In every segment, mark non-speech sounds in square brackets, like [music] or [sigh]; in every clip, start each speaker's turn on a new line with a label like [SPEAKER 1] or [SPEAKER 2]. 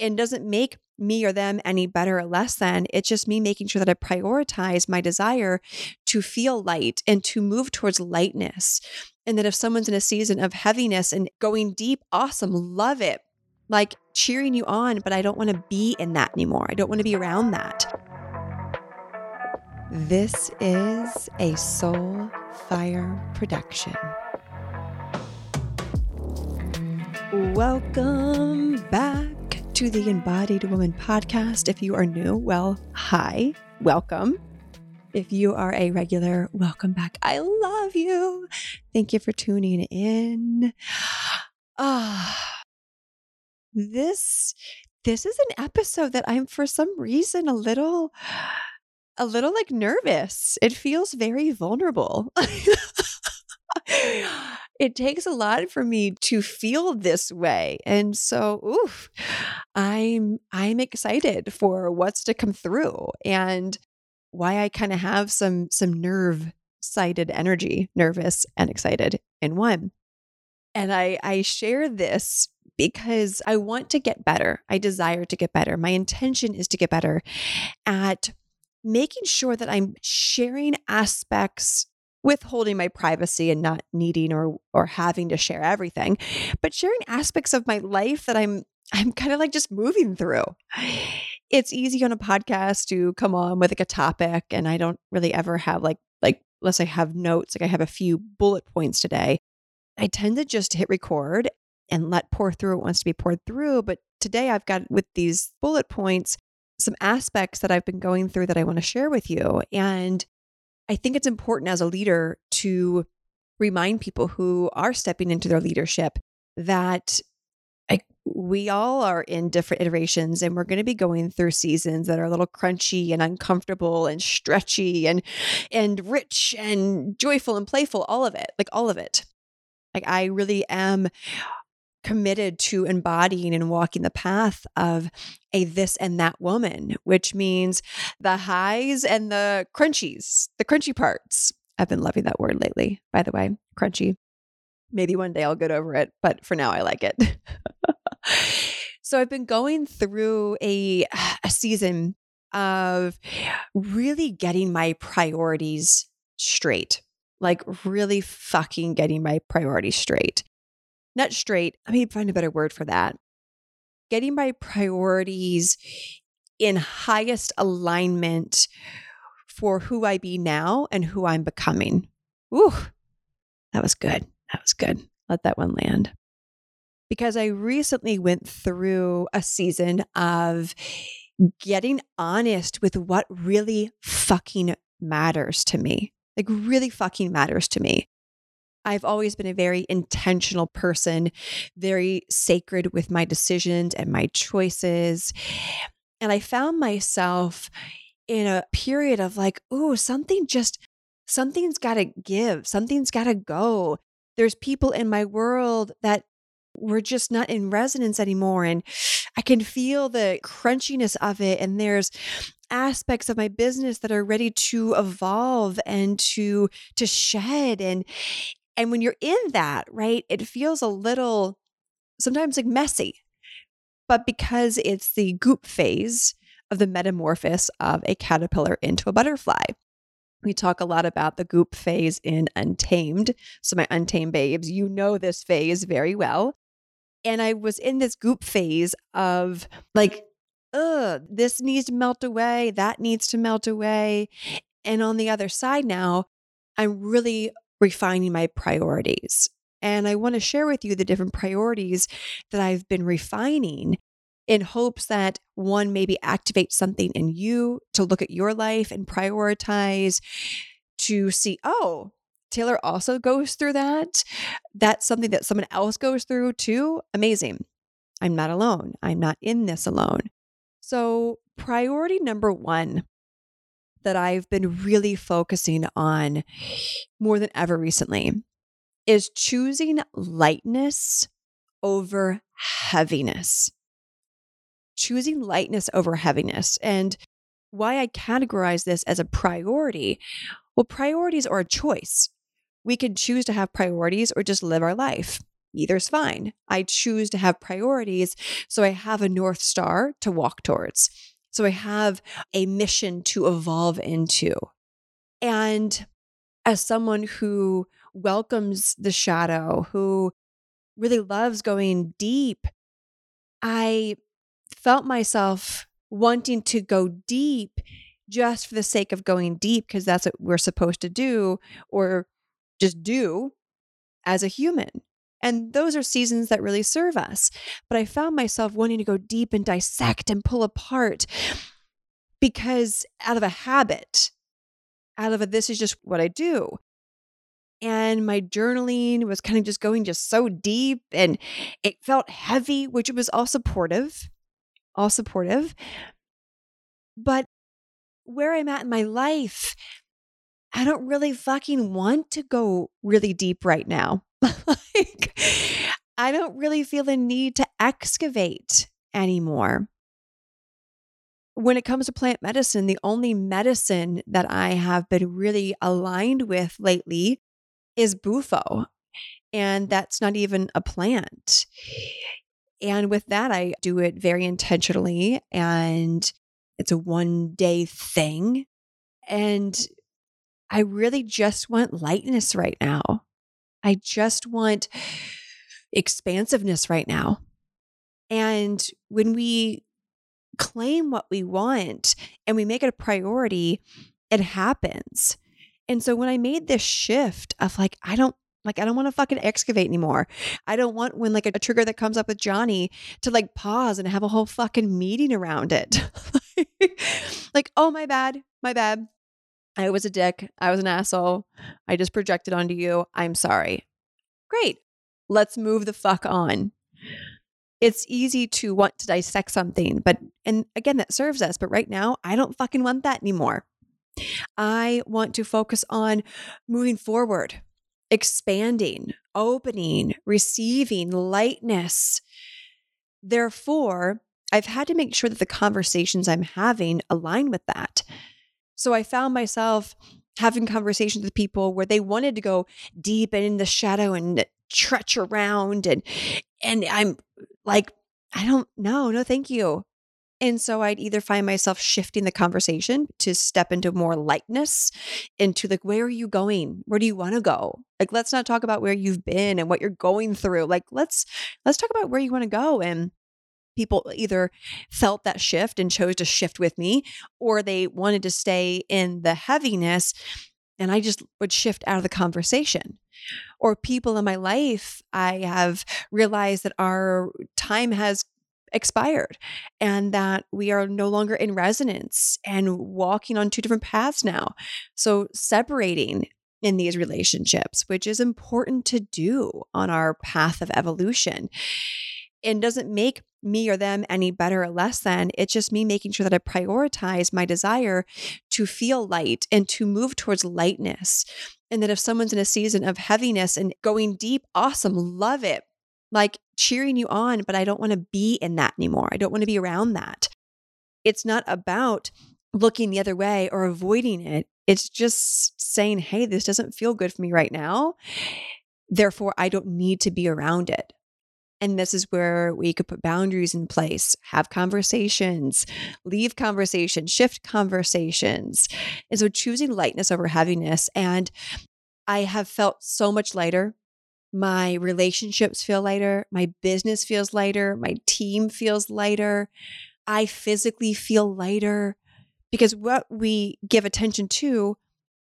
[SPEAKER 1] and doesn't make me or them any better or less than. It's just me making sure that I prioritize my desire to feel light and to move towards lightness. And that if someone's in a season of heaviness and going deep, awesome, love it. Like cheering you on, but I don't want to be in that anymore. I don't want to be around that. This is a Soul Fire production. Welcome back to the Embodied Woman podcast. If you are new, well, hi, welcome. If you are a regular, welcome back. I love you. Thank you for tuning in. Ah, [sighs] this this is an episode that I'm for some reason a little a little like nervous. It feels very vulnerable. [laughs] [laughs] it takes a lot for me to feel this way. And so, oof, I'm I'm excited for what's to come through and why I kind of have some some nerve sided energy, nervous and excited in one. And I I share this because I want to get better. I desire to get better. My intention is to get better at making sure that I'm sharing aspects withholding my privacy and not needing or or having to share everything but sharing aspects of my life that i'm i'm kind of like just moving through. It's easy on a podcast to come on with like a topic and i don't really ever have like like unless i have notes like i have a few bullet points today. I tend to just hit record and let pour through what wants to be poured through but today i've got with these bullet points some aspects that i've been going through that i want to share with you and I think it's important as a leader to remind people who are stepping into their leadership that I, we all are in different iterations and we're going to be going through seasons that are a little crunchy and uncomfortable and stretchy and and rich and joyful and playful all of it like all of it. Like i really am committed to embodying and walking the path of a this and that woman, which means the highs and the crunchies, the crunchy parts. I've been loving that word lately, by the way, crunchy. Maybe one day I'll get over it, but for now I like it. [laughs] so I've been going through a, a season of really getting my priorities straight, like really fucking getting my priorities straight not straight. Let me find a better word for that. Getting my priorities in highest alignment for who I be now and who I'm becoming. Ooh, that was good. That was good. Let that one land. Because I recently went through a season of getting honest with what really fucking matters to me. Like, really fucking matters to me. I've always been a very intentional person, very sacred with my decisions and my choices. And I found myself in a period of like, oh, something just, something's got to give, something's got to go. There's people in my world that we're just not in resonance anymore. And I can feel the crunchiness of it. And there's aspects of my business that are ready to evolve and to to shed and and when you're in that, right, it feels a little sometimes like messy. But because it's the goop phase of the metamorphosis of a caterpillar into a butterfly, we talk a lot about the goop phase in Untamed. So, my Untamed babes, you know this phase very well. And I was in this goop phase of like, ugh, this needs to melt away, that needs to melt away. And on the other side now, I'm really refining my priorities. And I want to share with you the different priorities that I've been refining in hopes that one maybe activate something in you to look at your life and prioritize to see, oh, Taylor also goes through that. That's something that someone else goes through too. Amazing. I'm not alone. I'm not in this alone. So, priority number one that I've been really focusing on more than ever recently is choosing lightness over heaviness. Choosing lightness over heaviness. And why I categorize this as a priority well, priorities are a choice. We can choose to have priorities or just live our life. Either's fine. I choose to have priorities. So I have a North Star to walk towards. So I have a mission to evolve into. And as someone who welcomes the shadow, who really loves going deep, I felt myself wanting to go deep just for the sake of going deep because that's what we're supposed to do or just do as a human. And those are seasons that really serve us. But I found myself wanting to go deep and dissect and pull apart because out of a habit, out of a this is just what I do. And my journaling was kind of just going just so deep and it felt heavy, which was all supportive, all supportive. But where I'm at in my life, I don't really fucking want to go really deep right now. [laughs] like, I don't really feel the need to excavate anymore. When it comes to plant medicine, the only medicine that I have been really aligned with lately is bufo. And that's not even a plant. And with that, I do it very intentionally and it's a one day thing. And I really just want lightness right now. I just want expansiveness right now. And when we claim what we want and we make it a priority, it happens. And so when I made this shift of like, I don't like, I don't want to fucking excavate anymore. I don't want when like a, trigger that comes up with Johnny to like pause and have a whole fucking meeting around it. [laughs] like, oh, my bad, my bad. I was a dick. I was an asshole. I just projected onto you. I'm sorry. Great. Let's move the fuck on. It's easy to want to dissect something, but, and again, that serves us. But right now, I don't fucking want that anymore. I want to focus on moving forward, expanding, opening, receiving lightness. Therefore, I've had to make sure that the conversations I'm having align with that. So I found myself having conversations with people where they wanted to go deep and in the shadow and trudge around and and I'm like I don't know no thank you and so I'd either find myself shifting the conversation to step into more lightness, into like, where are you going? Where do you want to go? Like, let's not talk about where you've been and what you're going through. Like, let's let's talk about where you want to go. And people either felt that shift and chose to shift with me, or they wanted to stay in the heaviness. And I just would shift out of the conversation. Or people in my life, I have realized that our time has expired and that we are no longer in resonance and walking on two different paths now. So, separating in these relationships, which is important to do on our path of evolution and doesn't make me or them any better or less than. It's just me making sure that I prioritize my desire to feel light and to move towards lightness. And that if someone's in a season of heaviness and going deep, awesome, love it. Like cheering you on, but I don't want to be in that anymore. I don't want to be around that. It's not about looking the other way or avoiding it. It's just saying, hey, this doesn't feel good for me right now. Therefore, I don't need to be around it. And this is where we could put boundaries in place, have conversations, leave conversations, shift conversations. And so choosing lightness over heaviness. And I have felt so much lighter. My relationships feel lighter. My business feels lighter. My team feels lighter. I physically feel lighter because what we give attention to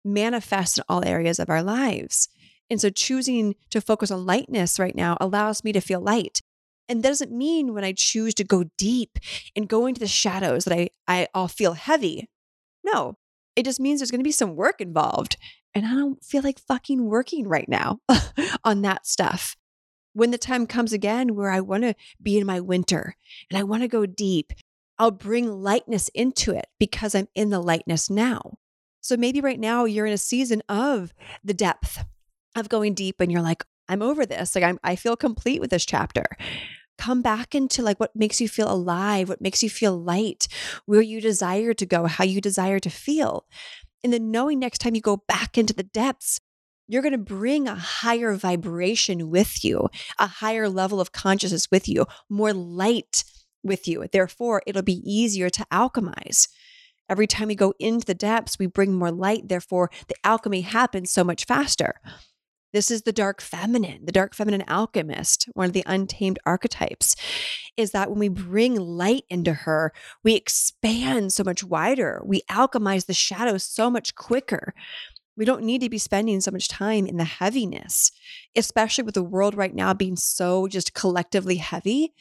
[SPEAKER 1] manifests in all areas of our lives. And so choosing to focus on lightness right now allows me to feel light. And that doesn't mean when I choose to go deep and go into the shadows that I, I I'll feel heavy. No, it just means there's going to be some work involved. And I don't feel like fucking working right now [laughs] on that stuff. When the time comes again where I want to be in my winter and I want to go deep, I'll bring lightness into it because I'm in the lightness now. So maybe right now you're in a season of the depth of going deep and you're like, I'm over this. Like I'm I feel complete with this chapter. Come back into like what makes you feel alive, what makes you feel light, where you desire to go, how you desire to feel. And then knowing next time you go back into the depths, you're going to bring a higher vibration with you, a higher level of consciousness with you, more light with you. Therefore, it'll be easier to alchemize. Every time we go into the depths, we bring more light. Therefore, the alchemy happens so much faster. This is the dark feminine, the dark feminine alchemist, one of the untamed archetypes, is that when we bring light into her, we expand so much wider. We alchemize the shadows so much quicker. We don't need to be spending so much time in the heaviness, especially with the world right now being so just collectively heavy.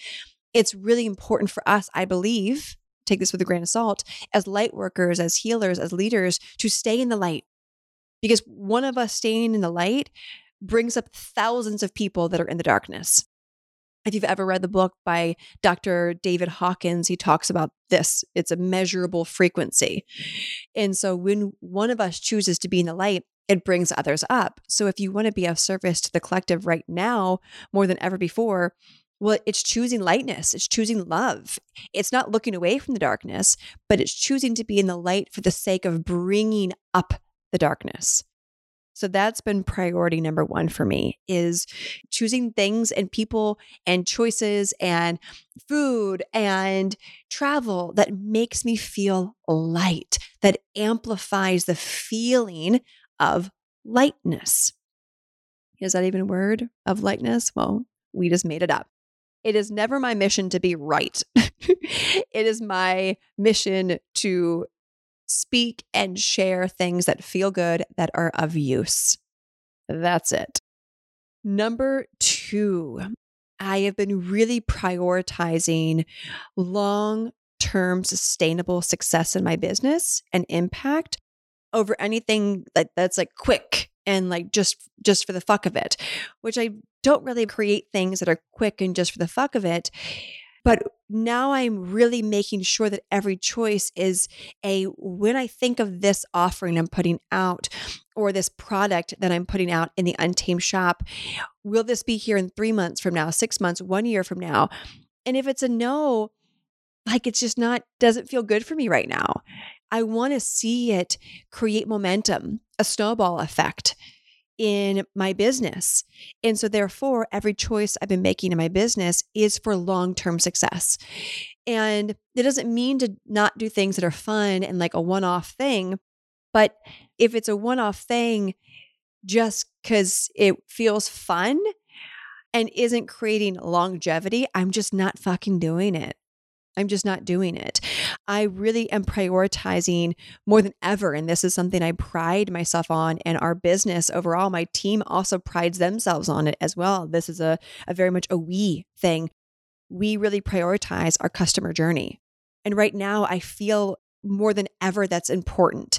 [SPEAKER 1] It's really important for us, I believe, take this with a grain of salt, as light workers, as healers, as leaders, to stay in the light. Because one of us staying in the light brings up thousands of people that are in the darkness. If you've ever read the book by Dr. David Hawkins, he talks about this. It's a measurable frequency. And so when one of us chooses to be in the light, it brings others up. So if you want to be of service to the collective right now more than ever before, well, it's choosing lightness, it's choosing love. It's not looking away from the darkness, but it's choosing to be in the light for the sake of bringing up the darkness. So that's been priority number 1 for me is choosing things and people and choices and food and travel that makes me feel light, that amplifies the feeling of lightness. Is that even a word of lightness? Well, we just made it up. It is never my mission to be right. [laughs] it is my mission to speak and share things that feel good, that are of use. That's it. Number two, I have been really prioritizing long term sustainable success in my business and impact over anything that, that's like quick and like just just for the fuck of it which i don't really create things that are quick and just for the fuck of it but now I'm really making sure that every choice is a when I think of this offering I'm putting out or this product that I'm putting out in the Untamed shop, will this be here in three months from now, six months, one year from now? And if it's a no, like it's just not, doesn't feel good for me right now. I want to see it create momentum, a snowball effect in my business. And so, therefore, every choice I've been making in my business is for long term success. And it doesn't mean to not do things that are fun and like a one off thing. But if it's a one off thing just because it feels fun and isn't creating longevity, I'm just not fucking doing it. I'm just not doing it. I really am prioritizing more than ever. And this is something I pride myself on. And our business overall, my team also prides themselves on it as well. This is a, a very much a we thing. We really prioritize our customer journey. And right now, I feel more than ever that's important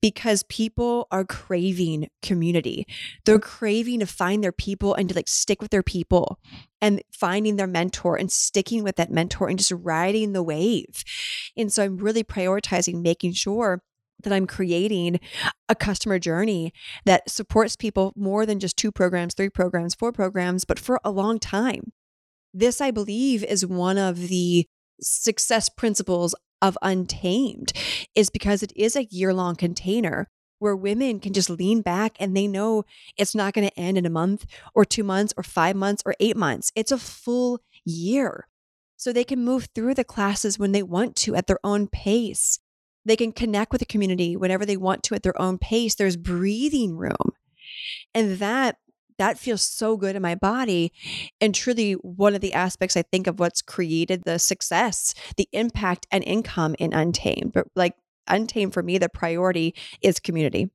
[SPEAKER 1] because people are craving community. They're craving to find their people and to like stick with their people and finding their mentor and sticking with that mentor and just riding the wave. And so I'm really prioritizing making sure that I'm creating a customer journey that supports people more than just two programs, three programs, four programs, but for a long time. This, I believe, is one of the success principles of Untamed is because it is a year long container where women can just lean back and they know it's not going to end in a month or two months or five months or eight months. It's a full year. So they can move through the classes when they want to at their own pace. They can connect with the community whenever they want to at their own pace. There's breathing room. And that that feels so good in my body. And truly, one of the aspects I think of what's created the success, the impact, and income in Untamed. But like Untamed for me, the priority is community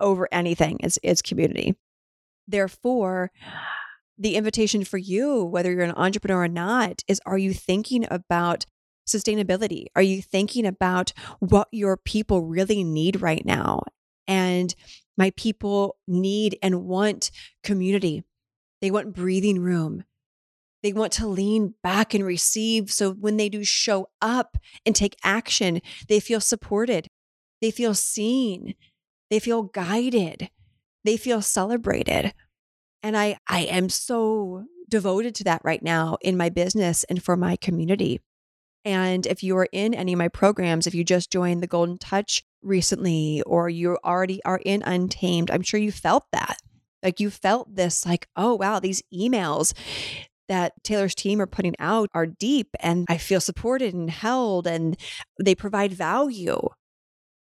[SPEAKER 1] over anything, is, is community. Therefore, the invitation for you, whether you're an entrepreneur or not, is are you thinking about sustainability? Are you thinking about what your people really need right now? And my people need and want community. They want breathing room. They want to lean back and receive. So when they do show up and take action, they feel supported. They feel seen. They feel guided. They feel celebrated. And I, I am so devoted to that right now in my business and for my community. And if you are in any of my programs, if you just joined the Golden Touch recently or you already are in Untamed, I'm sure you felt that. Like you felt this, like, oh, wow, these emails that Taylor's team are putting out are deep and I feel supported and held and they provide value.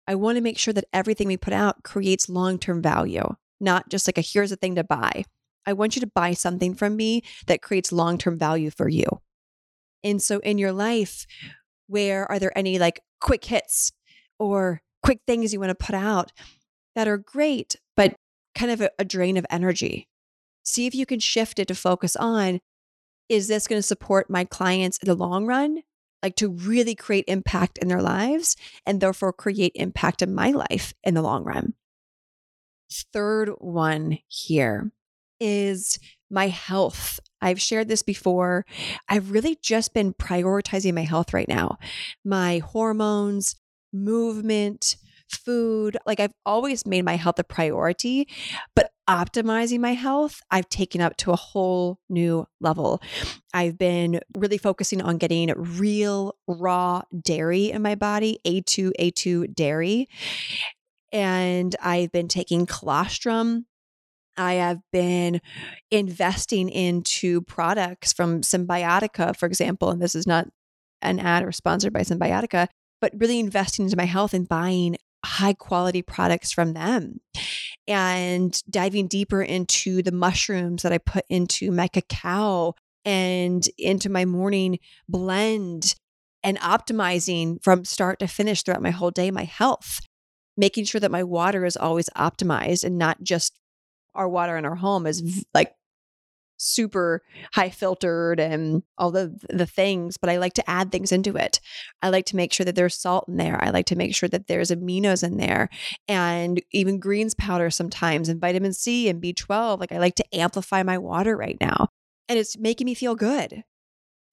[SPEAKER 1] I want to make sure that everything we put out creates long term value, not just like a here's a thing to buy. I want you to buy something from me that creates long term value for you. And so in your life, where are there any like quick hits or quick things you want to put out that are great, but kind of a, a drain of energy? See if you can shift it to focus on is this going to support my clients in the long run? Like to really create impact in their lives and therefore create impact in my life in the long run. Third one here is my health. I've shared this before. I've really just been prioritizing my health right now. My hormones, movement, food. Like I've always made my health a priority, but optimizing my health, I've taken up to a whole new level. I've been really focusing on getting real raw dairy in my body, A2, A2 dairy. And I've been taking colostrum I have been investing into products from Cymbiotika, for example, and this is not an ad or sponsored by Cymbiotika, but really investing into my health and buying high quality products from them. And diving deeper into the mushrooms that I put into my cacao and into my morning blend and optimizing from start to finish throughout my whole day my health making sure that my water is always optimized and not just our water in our home is like super high filtered and all the the things but i like to add things into it. I like to make sure that there's salt in there. I like to make sure that there's aminos in there and even greens powder sometimes and vitamin c and b12 like i like to amplify my water right now and it's making me feel good.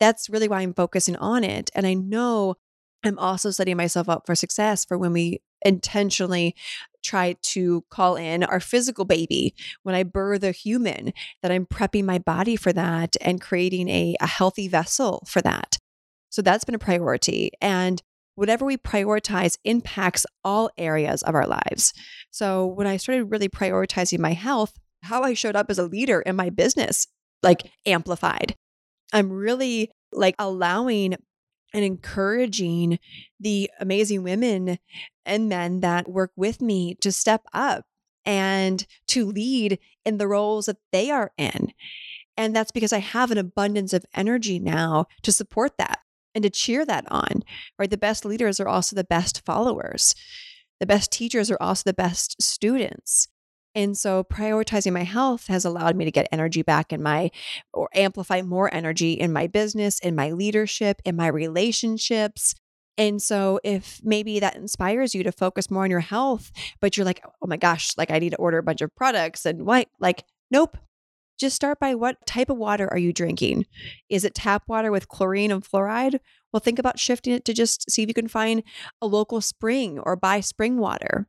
[SPEAKER 1] That's really why i'm focusing on it. And i know i'm also setting myself up for success for when we intentionally try to call in our physical baby when I birth a human, that I'm prepping my body for that and creating a, a healthy vessel for that. So that's been a priority. And whatever we prioritize impacts all areas of our lives. So when I started really prioritizing my health, how I showed up as a leader in my business, like amplified. I'm really like allowing and encouraging the amazing women and men that work with me to step up and to lead in the roles that they are in. And that's because I have an abundance of energy now to support that and to cheer that on, right? The best leaders are also the best followers. The best teachers are also the best students. And so prioritizing my health has allowed me to get energy back in my or amplify more energy in my business, in my leadership, in my relationships. And so if maybe that inspires you to focus more on your health, but you're like, oh my gosh, like I need to order a bunch of products and what? Like, nope. Just start by what type of water are you drinking? Is it tap water with chlorine and fluoride? Well, think about shifting it to just see if you can find a local spring or buy spring water.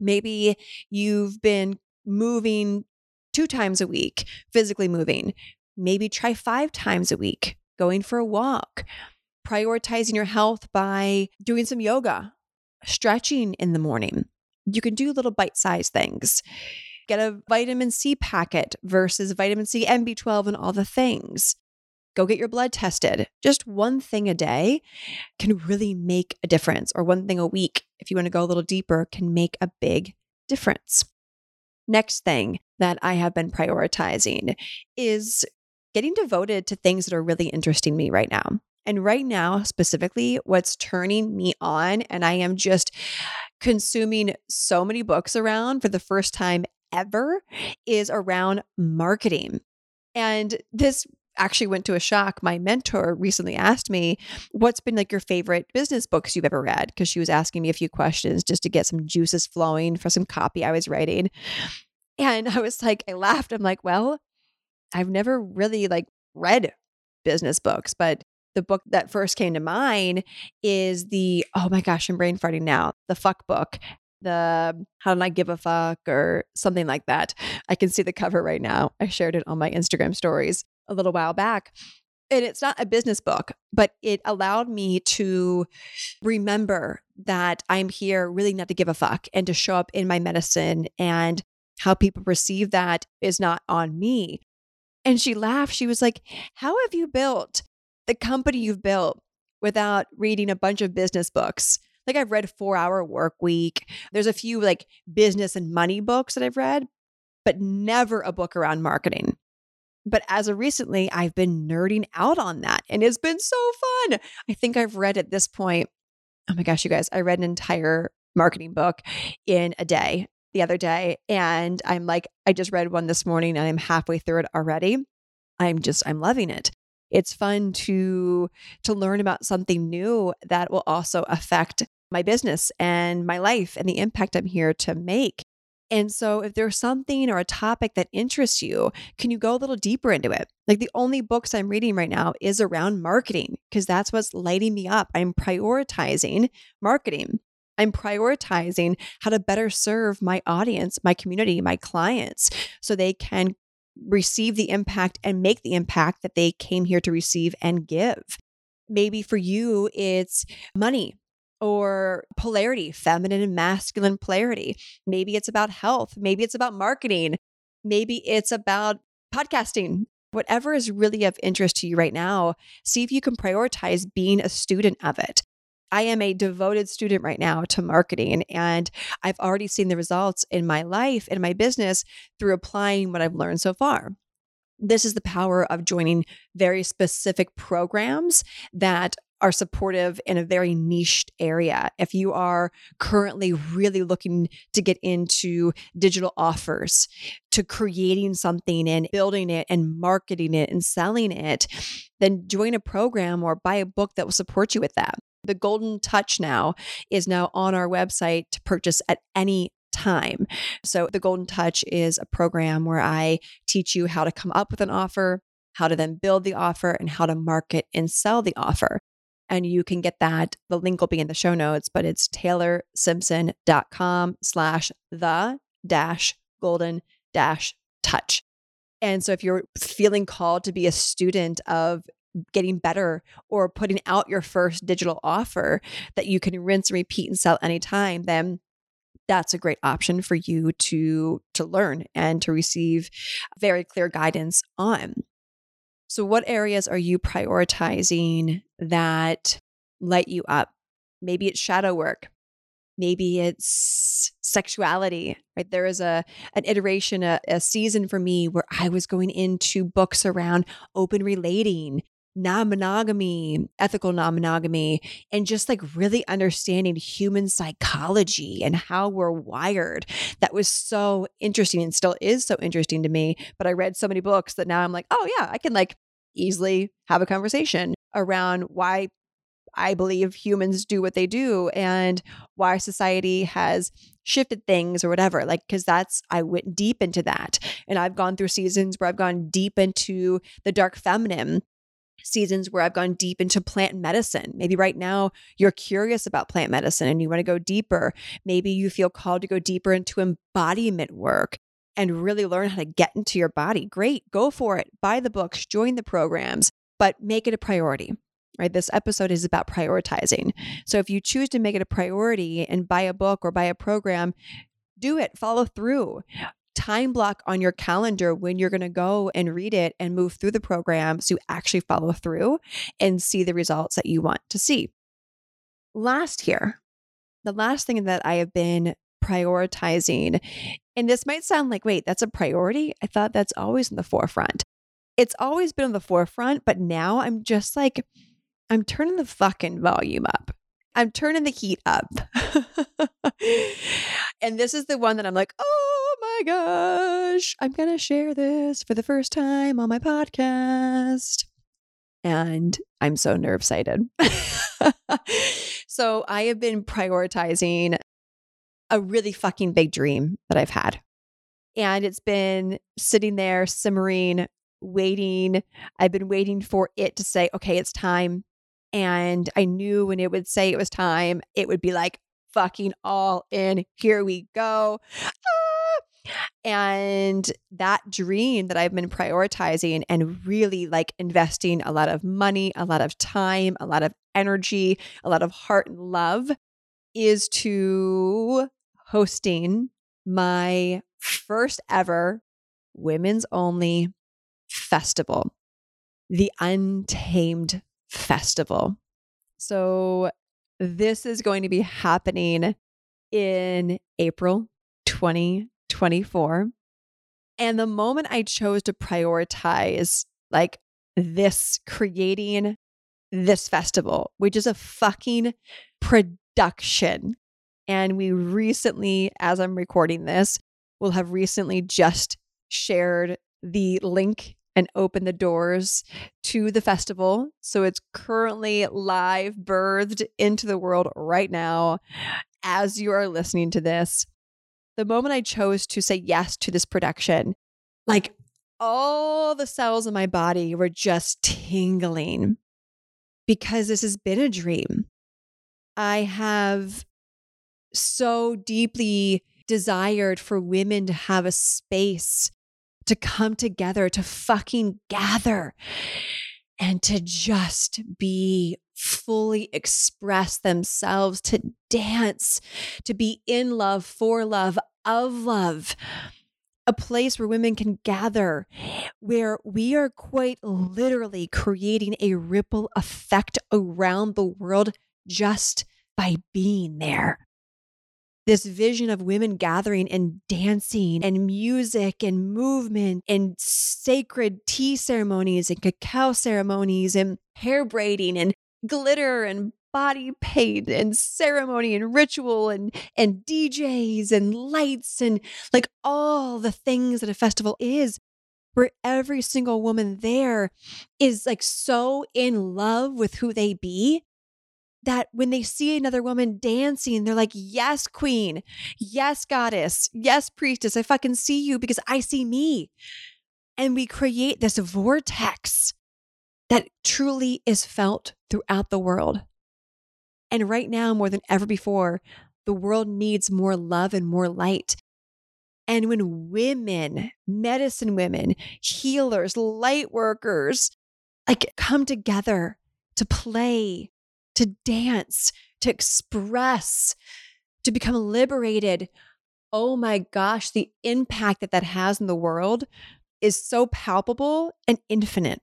[SPEAKER 1] Maybe you've been moving two times a week, physically moving. Maybe try five times a week, going for a walk, prioritizing your health by doing some yoga, stretching in the morning. You can do little bite sized things. Get a vitamin C packet versus vitamin C and B12 and all the things go get your blood tested. Just one thing a day can really make a difference, or one thing a week, if you want to go a little deeper, can make a big difference. Next thing that I have been prioritizing is getting devoted to things that are really interesting me right now. And right now, specifically, what's turning me on, and I am just consuming so many books around for the first time ever, is around marketing. And this actually went to a shock. My mentor recently asked me, What's been like your favorite business books you've ever read? Because she was asking me a few questions just to get some juices flowing for some copy I was writing. And I was like, I laughed. I'm like, Well, I've never really like read business books, but the book that first came to mind is the oh my gosh, I'm brain farting now. The fuck book the how did I give a fuck or something like that. I can see the cover right now. I shared it on my Instagram stories a little while back. And it's not a business book, but it allowed me to remember that I'm here really not to give a fuck and to show up in my medicine and How people perceive that is not on me. And she laughed. She was like, How have you built the company you've built without reading a bunch of business books? Like I've read Four Hour Work Week. There's a few like business and money books that I've read, but never a book around marketing. But as of recently, I've been nerding out on that and it's been so fun. I think I've read at this point, oh my gosh, you guys, I read an entire marketing book in a day the other day. And I'm like, I just read one this morning and I'm halfway through it already. I'm just, I'm loving it. It's fun to to learn about something new that will also affect my business and my life and the impact I'm here to make. And so, if there's something or a topic that interests you, can you go a little deeper into it? Like the only books I'm reading right now is around marketing because that's what's lighting me up. I'm prioritizing marketing. I'm prioritizing how to better serve my audience, my community, my clients, so they can receive the impact and make the impact that they came here to receive and give. Maybe for you, it's money or polarity, feminine and masculine polarity. Maybe it's about health. Maybe it's about marketing. Maybe it's about podcasting. Whatever is really of interest to you right now, see if you can prioritize being a student of it. I am a devoted student right now to marketing, and I've already seen the results in my life and my business through applying what I've learned so far. This is the power of joining very specific programs that are supportive in a very niched area. If you are currently really looking to get into digital offers, to creating something and building it and marketing it and selling it, then join a program or buy a book that will support you with that. The Golden Touch now is now on our website to purchase at any time. So, the Golden Touch is a program where I teach you how to come up with an offer, how to then build the offer, and how to market and sell the offer. And you can get that. The link will be in the show notes, but it's taylorsimpson.com slash the dash golden dash touch. And so if you're feeling called to be a student of getting better or putting out your first digital offer that you can rinse and repeat and sell anytime, then that's a great option for you to to learn and to receive very clear guidance on. So what areas are you prioritizing that light you up? Maybe it's shadow work. Maybe it's sexuality, right? There is a an iteration, a, a season for me where I was going into books around open relating, non monogamy, ethical non monogamy, and just like really understanding human psychology and how we're wired. That was so interesting and still is so interesting to me. But I read so many books that now I'm like, oh, yeah, I can like easily have a conversation around why I believe humans do what they do and why society has shifted things or whatever. Like, because that's, I went deep into that. And I've gone through seasons where I've gone deep into the dark feminine seasons where I've gone deep into plant medicine. Maybe right now you're curious about plant medicine and you want to go deeper. Maybe you feel called to go deeper into embodiment work and really learn how to get into your body. Great, go for it. Buy the books, join the programs, but make it a priority. Right? This episode is about prioritizing. So if you choose to make it a priority and buy a book or buy a program, do it, follow through time block on your calendar when you're going to go and read it and move through the program so you actually follow through and see the results that you want to see. Last here, the last thing that I have been prioritizing, and this might sound like, wait, that's a priority? I thought that's always in the forefront. It's always been on the forefront, but now I'm just like, I'm turning the fucking volume up. I'm turning the heat up. [laughs] and this is the one that I'm like, oh my gosh, I'm going to share this for the first time on my podcast. And I'm so nerve sighted. [laughs] so I have been prioritizing a really fucking big dream that I've had. And it's been sitting there simmering, waiting. I've been waiting for it to say, okay, it's time. And I knew when it would say it was time, it would be like fucking all in. Here we go. Ah! And that dream that I've been prioritizing and really like investing a lot of money, a lot of time, a lot of energy, a lot of heart and love is to hosting my first ever women's only festival, the Untamed Festival. So, this is going to be happening in April 2024. And the moment I chose to prioritize like this creating this festival, which is a fucking production. And we recently, as I'm recording this, will have recently just shared the link and opened the doors to the festival. So it's currently live, birthed into the world right now as you are listening to this. The moment I chose to say yes to this production, like all the cells in my body were just tingling because this has been a dream. I have so deeply desired for women to have a space to come together, to fucking gather, and to just be fully express themselves, to dance, to be in love, for love, of love a place where women can gather, where we are quite literally creating a ripple effect around the world just by being there. This vision of women gathering and dancing and music and movement and sacred tea ceremonies and cacao ceremonies and hair braiding and glitter and body paint and ceremony and ritual and and DJs and lights and like all the things that a festival is where every single woman there is like so in love with who they be that when they see another woman dancing, they're like, Yes, queen. Yes, goddess. Yes, priestess. I fucking see you because I see me. And we create this vortex that truly is felt throughout the world. And right now, more than ever before, the world needs more love and more light. And when women, medicine women, healers, light workers, like come together to play, to dance, to express, to become liberated, oh my gosh, the impact that that has in the world is so palpable and infinite.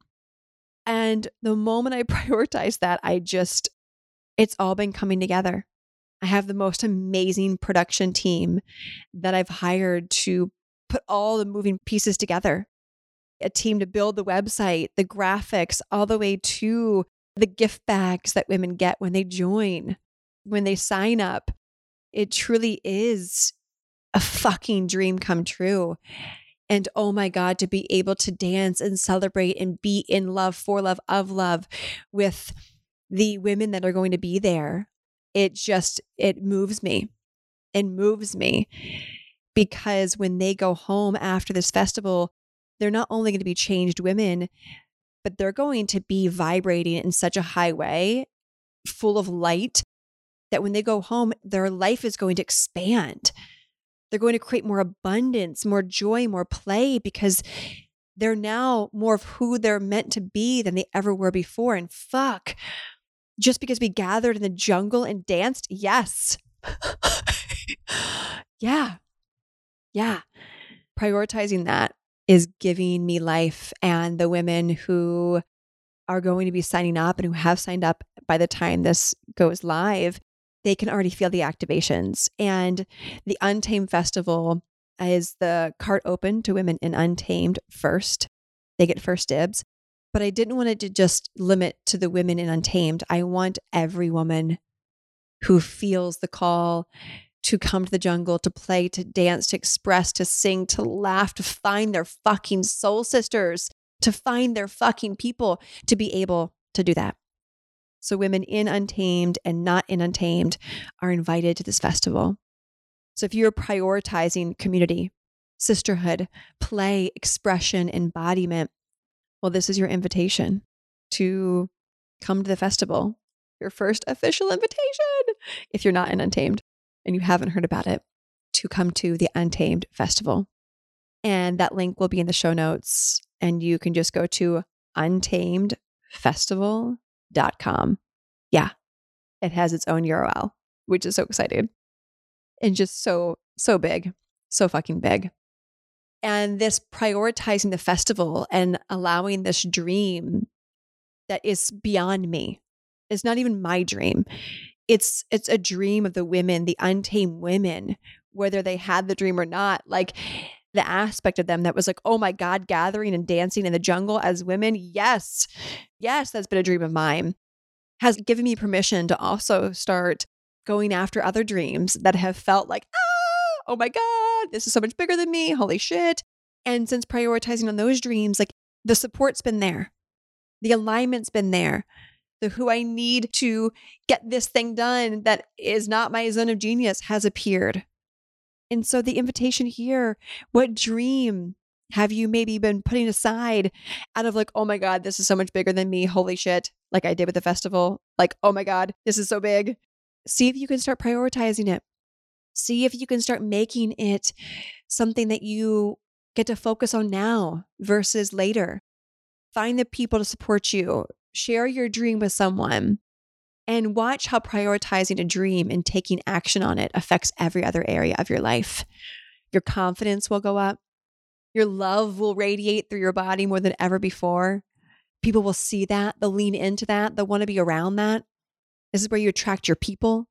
[SPEAKER 1] And the moment I [laughs] prioritize that, I just it's all been coming together. I have the most amazing production team that I've hired to put all the moving pieces together. A team to build the website, the graphics, all the way to the gift bags that women get when they join, when they sign up. It truly is a fucking dream come true. And oh my God, to be able to dance and celebrate and be in love, for love, of love with the women that are going to be there, it just it moves me. It moves me because when they go home after this festival, they're not only going to be changed women, but they're going to be vibrating in such a high way, full of light, that when they go home, their life is going to expand. They're going to create more abundance, more joy, more play because they're now more of who they're meant to be than they ever were before. And fuck, just because we gathered in the jungle and danced? Yes. [laughs] yeah. Yeah. Prioritizing that is giving me life. And the women who are going to be signing up and who have signed up by the time this goes live, they can already feel the activations. And the Untamed Festival is the cart open to women in Untamed first. They get first dibs. But I didn't want it to just limit to the women in Untamed. I want every woman who feels the call to come to the jungle, to play, to dance, to express, to sing, to laugh, to find their fucking soul sisters, to find their fucking people, to be able to do that. So, women in Untamed and not in Untamed are invited to this festival. So, if you're prioritizing community, sisterhood, play, expression, embodiment, well, this is your invitation to come to the festival, your first official invitation, if you're not in Untamed and you haven't heard about it, to come to the Untamed Festival. And that link will be in the show notes. And you can just go to untamedfestival.com. Yeah, it has its own URL, which is so exciting and just so, so big, so fucking big. And this prioritizing the festival and allowing this dream that is beyond me. It's not even my dream. It's it's a dream of the women, the untamed women, whether they had the dream or not. Like the aspect of them that was like, oh my God, gathering and dancing in the jungle as women. Yes. Yes, that's been a dream of mine. Has given me permission to also start going after other dreams that have felt like, ah, oh my God, this is so much bigger than me. Holy shit. And since prioritizing on those dreams, like the support's been there, the alignment's been there. The who I need to get this thing done that is not my zone of genius has appeared. And so the invitation here, what dream have you maybe been putting aside out of like, oh my God, this is so much bigger than me. Holy shit. Like I did with the festival. Like, oh my God, this is so big. See if you can start prioritizing it. See if you can start making it something that you get to focus on now versus later. Find the people to support you. Share your dream with someone and watch how prioritizing a dream and taking action on it affects every other area of your life. Your confidence will go up. Your love will radiate through your body more than ever before. People will see that. They'll lean into that. They'll want to be around that. This is where you attract your people.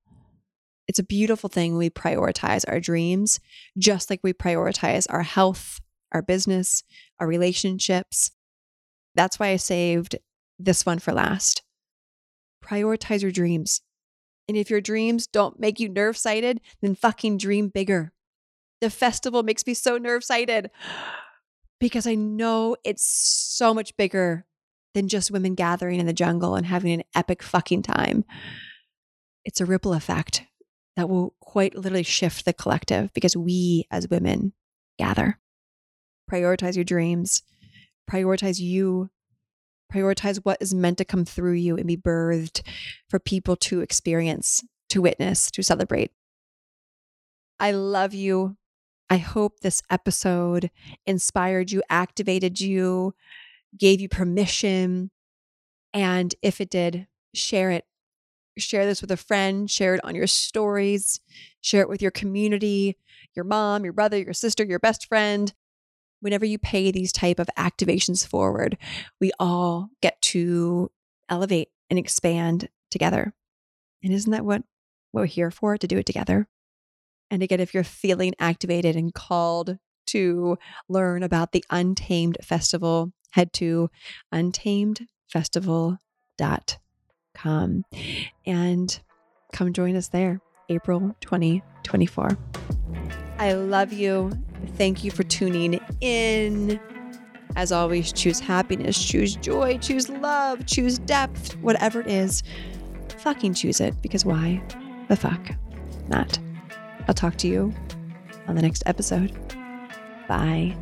[SPEAKER 1] It's a beautiful thing when we prioritize our dreams, just like we prioritize our health, our business, our relationships. That's why I saved this one for last prioritize your dreams. And if your dreams don't make you nerve sighted, then fucking dream bigger. The festival makes me so nerve sighted [gasps] because I know it's so much bigger than just women gathering in the jungle and having an epic fucking time. It's a ripple effect that will quite literally shift the collective because we as women gather. Prioritize your dreams, prioritize you, prioritize what is meant to come through you and be birthed for people to experience, to witness, to celebrate. I love you. I hope this episode inspired you, activated you, gave you permission. And if it did, share it. Share this with a friend, share it on your stories, share it with your community, your mom, your brother, your sister, your best friend whenever you pay these type of activations forward, we all get to elevate and expand together. And isn't that what, we're here for? To do it together. And again, if you're feeling activated and called to learn about the Untamed Festival, head to untamedfestival.com and come join us there, April 2024. I love you. Thank you for tuning in. As always, choose happiness, choose joy, choose love, choose depth, whatever it is. Fucking choose it because why the fuck not? I'll talk to you on the next episode. Bye.